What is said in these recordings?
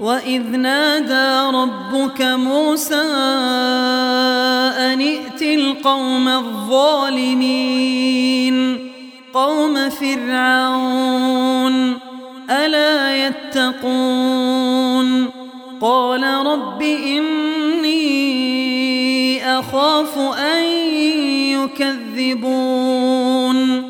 وإذ نادى ربك موسى أن ائت القوم الظالمين قوم فرعون ألا يتقون قال رب إني أخاف أن يكذبون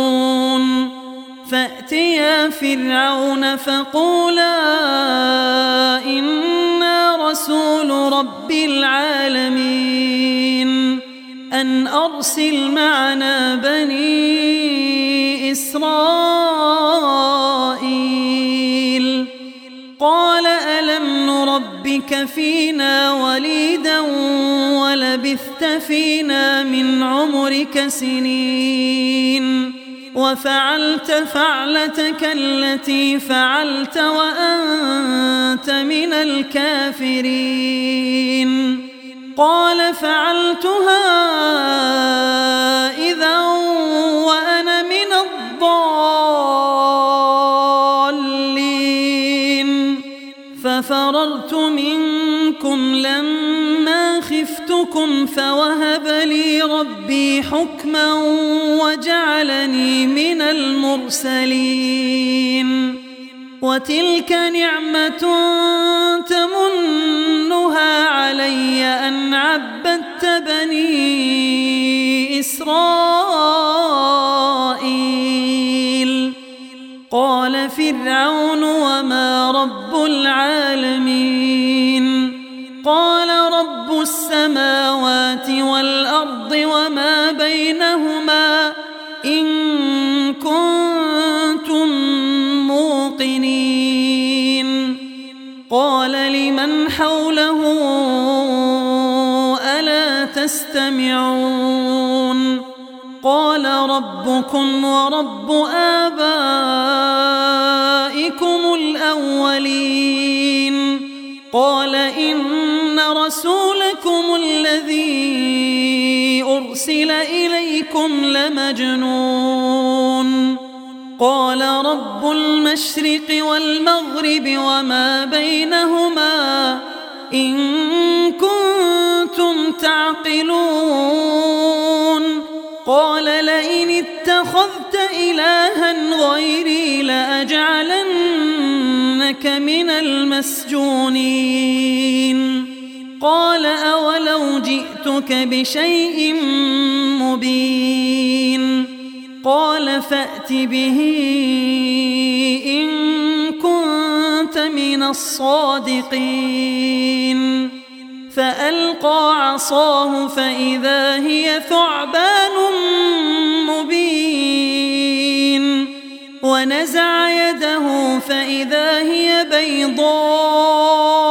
فأتيا فرعون فقولا إنا رسول رب العالمين أن أرسل معنا بني إسرائيل قال ألم نربك فينا وليدا ولبثت فينا من عمرك سنين وفعلت فعلتك التي فعلت وأنت من الكافرين. قال فعلتها إذا وأنا خفتكم فوهب لي ربي حكما وجعلني من المرسلين. وتلك نعمة تمنها علي أن عبدت بني إسرائيل. قال فرعون وما رب العالمين. قال رب السماوات والأرض وما بينهما إن كنتم موقنين. قال لمن حوله ألا تستمعون؟ قال ربكم ورب آبائكم الأولين. قال إن رسولكم الذي أرسل إليكم لمجنون. قال رب المشرق والمغرب وما بينهما إن كنتم تعقلون. قال لئن اتخذت إلها غيري لأجعلنك من المسجونين. قال أولو جئتك بشيء مبين قال فأت به إن كنت من الصادقين فألقى عصاه فإذا هي ثعبان مبين ونزع يده فإذا هي بيضاء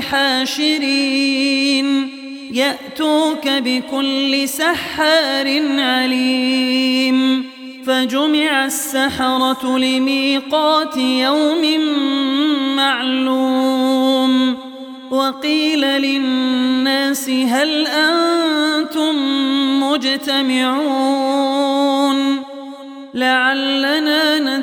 حاشرين. يأتوك بكل سحار عليم. فجمع السحرة لميقات يوم معلوم. وقيل للناس هل أنتم مجتمعون؟ لعلنا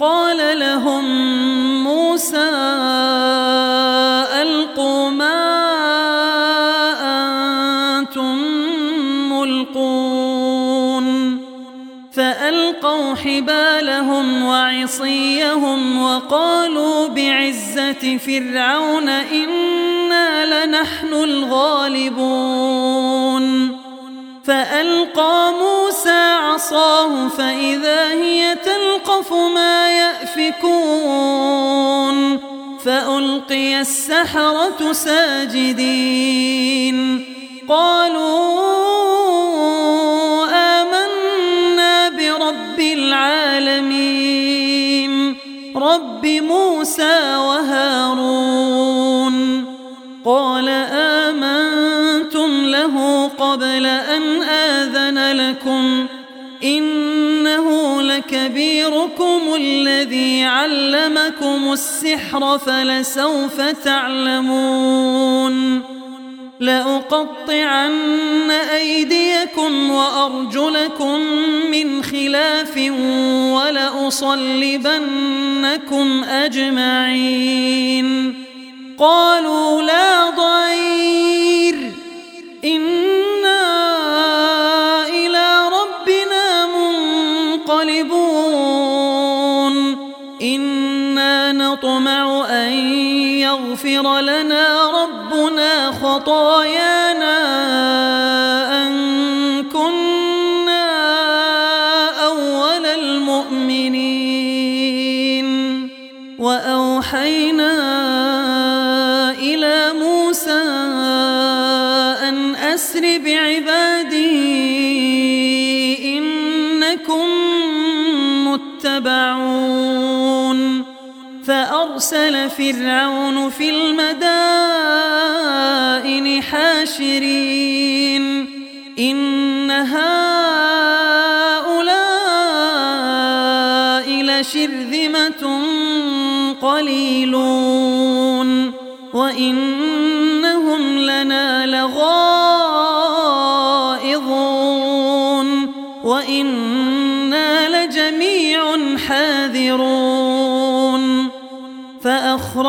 قال لهم موسى ألقوا ما أنتم ملقون. فألقوا حبالهم وعصيهم وقالوا بعزة فرعون إنا لنحن الغالبون. فألقى موسى عصاه فإذا هي تلقف ما يأفكون فألقي السحرة ساجدين. قالوا لكبيركم الذي علمكم السحر فلسوف تعلمون لأقطعن أيديكم وأرجلكم من خلاف ولأصلبنكم أجمعين قالوا لا ضير إنا يغفر لنا ربنا خطايانا فأرسل فرعون في المدائن حاشرين. إن هؤلاء لشرذمة قليلون. وإنهم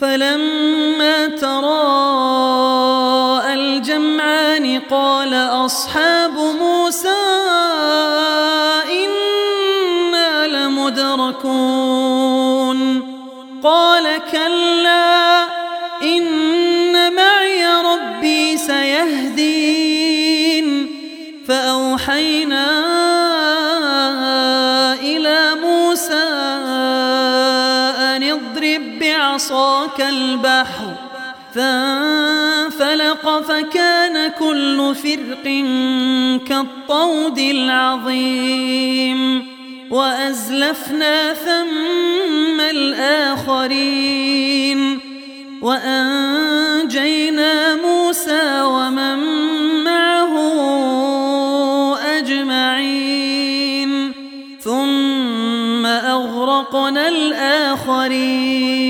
فلما تراءى الجمعان قال أصحاب موسى فانفلق فكان كل فرق كالطود العظيم وأزلفنا ثم الآخرين وأنجينا موسى ومن معه أجمعين ثم أغرقنا الآخرين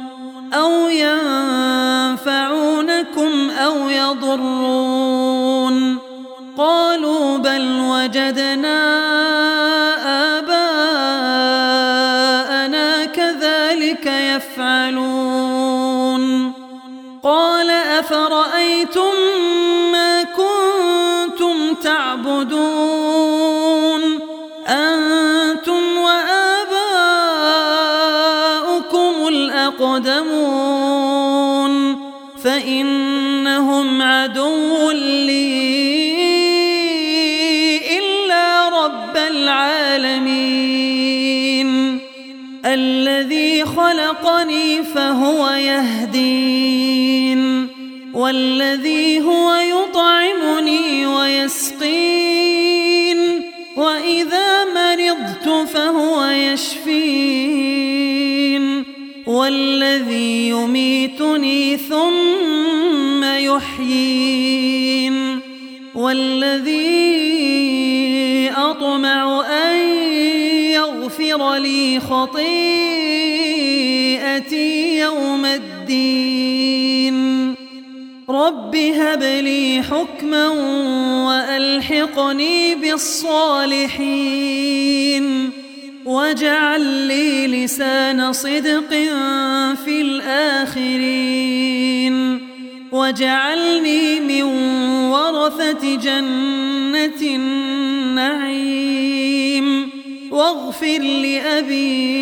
أو ينفعونكم أو يضرون. قالوا بل وجدنا آباءنا كذلك يفعلون. قال أفرأيتم فهو يهدين. والذي هو يطعمني ويسقين. وإذا مرضت فهو يشفين. والذي يميتني ثم يحيين. والذي أطمع أن يغفر لي خطيئتي يوم الدين. رب هب لي حكما وألحقني بالصالحين. واجعل لي لسان صدق في الآخرين. واجعلني من ورثة جنة النعيم. واغفر لأبي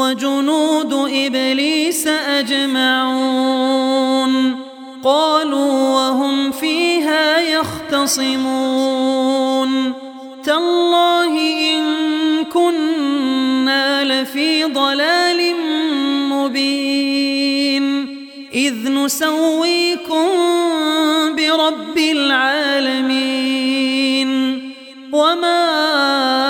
وجنود إبليس أجمعون. قالوا وهم فيها يختصمون. تالله إن كنا لفي ضلال مبين. إذ نسويكم برب العالمين. وما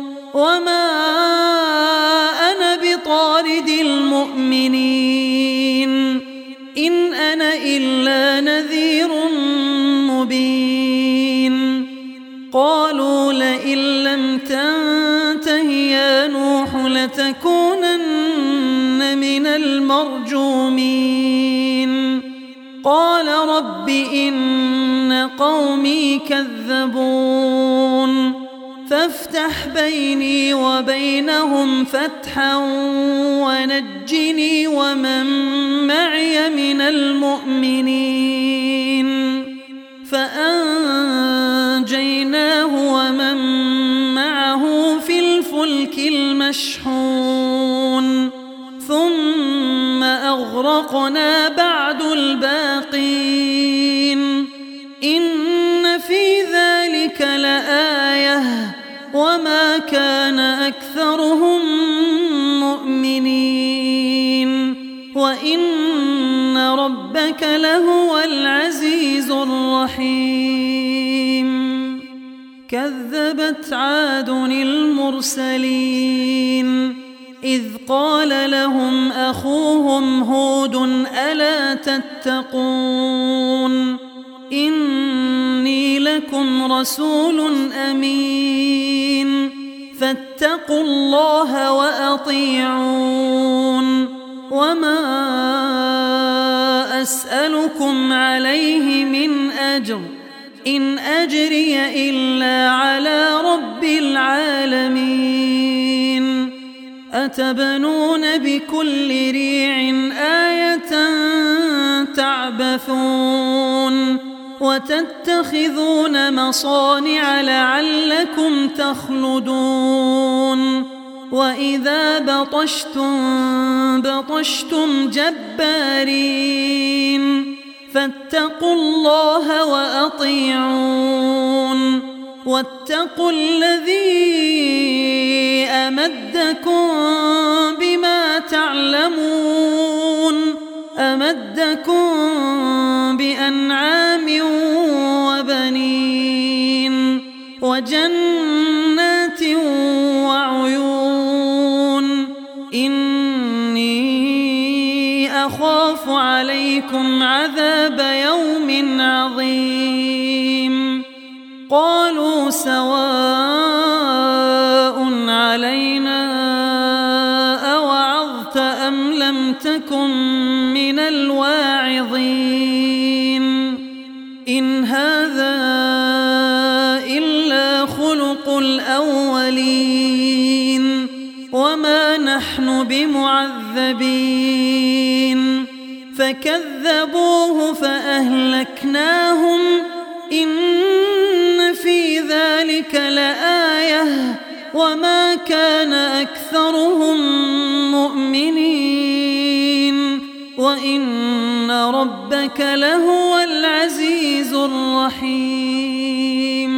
وما أنا بطارد المؤمنين إن أنا إلا نذير مبين قالوا لئن لم تنته يا نوح لتكونن من المرجومين قال رب إن قومي كذبون فافتح بيني وبينهم فتحا ونجني ومن معي من المؤمنين فأنجيناه ومن معه في الفلك المشحون ثم أغرقنا بعد الباقين أكثرهم مؤمنين. وإن ربك لهو العزيز الرحيم. كذبت عاد المرسلين. إذ قال لهم أخوهم هود ألا تتقون؟ إني لكم رسول أمين. فاتقوا الله وأطيعون. وما أسألكم عليه من أجر. إن أجري إلا على رب العالمين. أتبنون بكل ريع آية تعبثون. وتتخذون مصانع لعلكم تخلدون. وإذا بطشتم بطشتم جبارين. فاتقوا الله وأطيعون. واتقوا الذي أمدكم بما تعلمون. أمدكم بأنعام وجنات وعيون. إني أخاف عليكم عذاب يوم عظيم. قالوا سواء علينا أوعظت أم لم تكن من الواعظين. نحن بمعذبين فكذبوه فأهلكناهم. إن في ذلك لآية. وما كان أكثرهم مؤمنين. وإن ربك لهو العزيز الرحيم.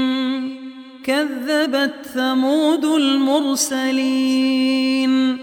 كذبت ثمود المرسلين.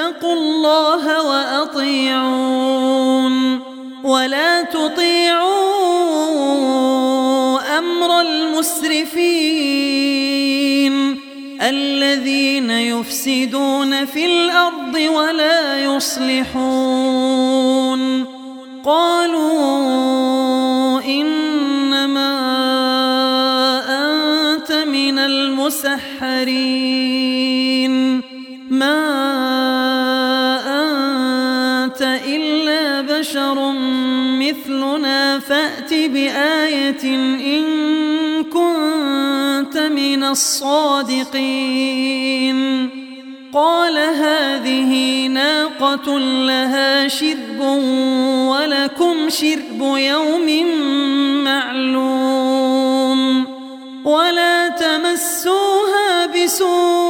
فاتقوا الله وأطيعون ولا تطيعوا أمر المسرفين الذين يفسدون في الأرض ولا يصلحون قالوا إنما أنت من المسحرين بآية إن كنت من الصادقين. قال هذه ناقة لها شرب ولكم شرب يوم معلوم. ولا تمسوها بسوء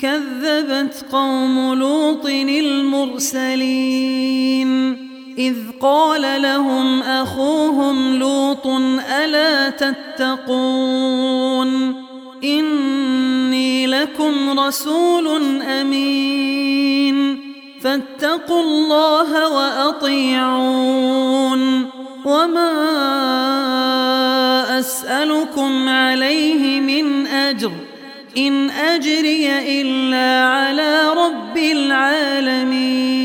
كذبت قوم لوط المرسلين. إذ قال لهم أخوهم لوط ألا تتقون؟ إني لكم رسول أمين. فاتقوا الله وأطيعون. وما أسألكم عليه من أجر. إن أجري إلا على رب العالمين.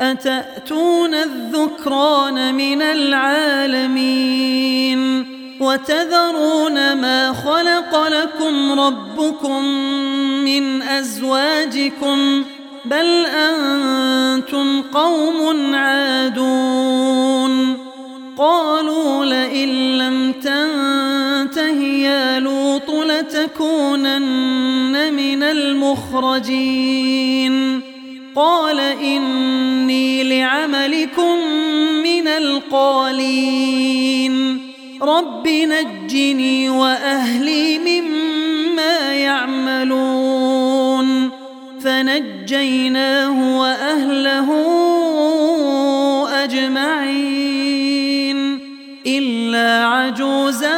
أتأتون الذكران من العالمين؟ وتذرون ما خلق لكم ربكم من أزواجكم؟ بل أنتم قوم عادون. قالوا لئن لم تنته يا لوط لتكونن من المخرجين. قال إني لعملكم من القالين. رب نجني وأهلي مما يعملون. فنجيناه وأهله أجمعين. إلا عجوزا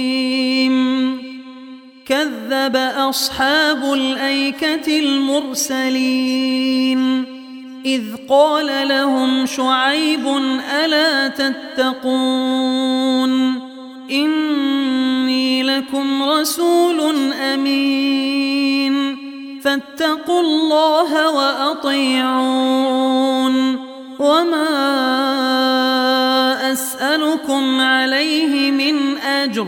كذب أصحاب الأيكة المرسلين. إذ قال لهم شعيب ألا تتقون؟ إني لكم رسول أمين. فاتقوا الله وأطيعون. وما أسأل أسألكم عليه من أجر.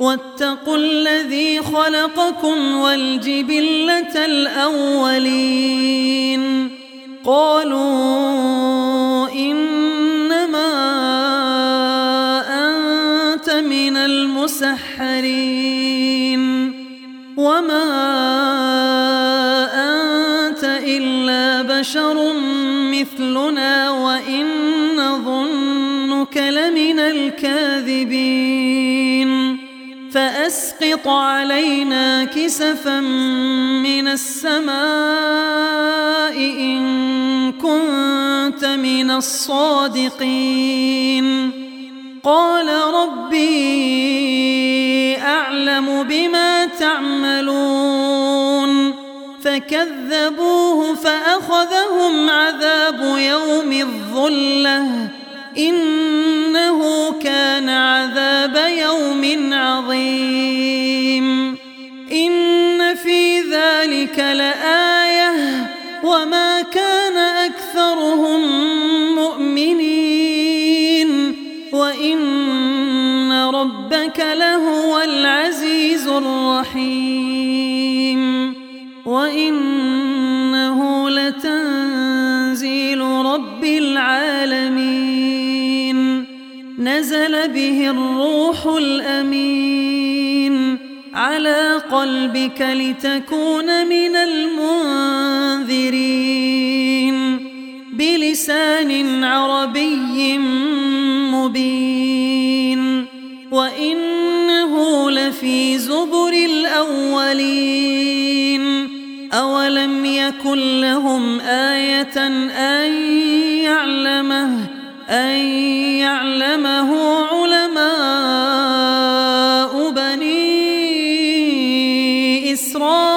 واتقوا الذي خلقكم والجبلة الأولين. قالوا إنما أنت من المسحرين. وما أنت إلا بشر مثلنا. فأسقط علينا كسفا من السماء إن كنت من الصادقين. قال ربي أعلم بما تعملون. فكذبوه فأخذهم عذاب يوم الظلة. إنه كان عذاب يوم عظيم. إن في ذلك لآية. وما كان به الروح الأمين على قلبك لتكون من المنذرين بلسان عربي مبين وإنه لفي زبر الأولين أولم يكن لهم آية أن يعلمه أن يعلمه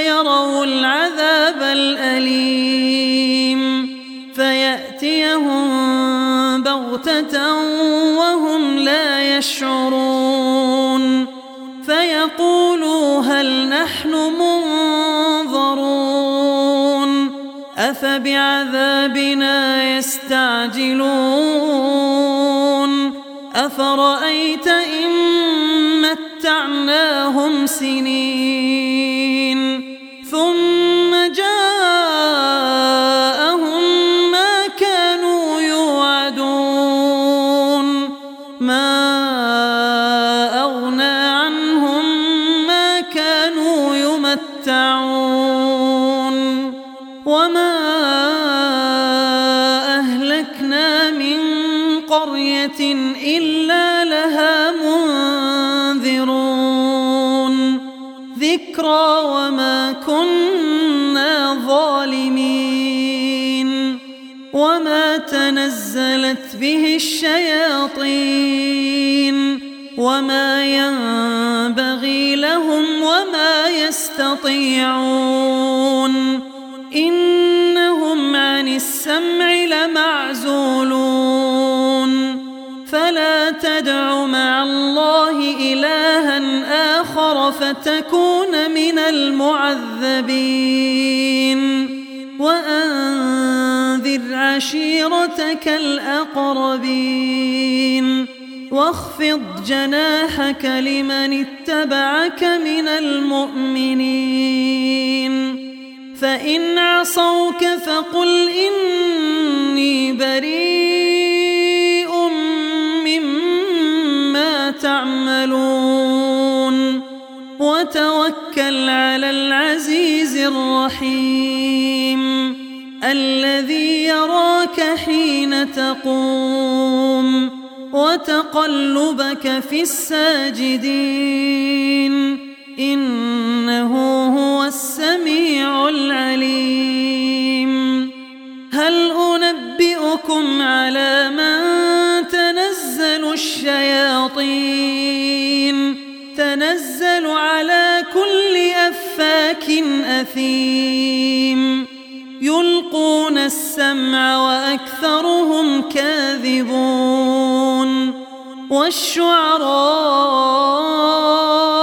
يروا العذاب الأليم فيأتيهم بغتة وهم لا يشعرون فيقولوا هل نحن منظرون أفبعذابنا يستعجلون أفرأيت إن متعناهم سنين آخر فتكون من المعذبين. وأنذر عشيرتك الأقربين. واخفض جناحك لمن اتبعك من المؤمنين. فإن عصوك فقل إني بريء. الرحيم. الذي يراك حين تقوم وتقلبك في الساجدين. إنه هو السميع العليم. هل أنبئكم على من تنزل الشياطين؟ تنزل على كل أثيم. يلقون السمع وأكثرهم كاذبون. والشعراء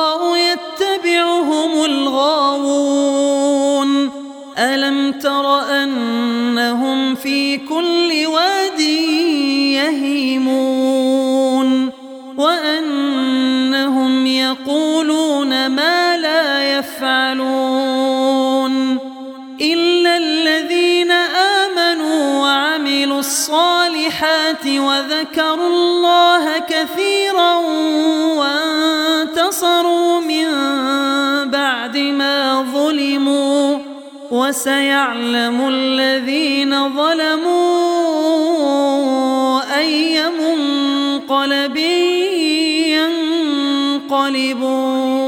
وذكروا الله كثيرا وانتصروا من بعد ما ظلموا وسيعلم الذين ظلموا أي منقلب ينقلبون.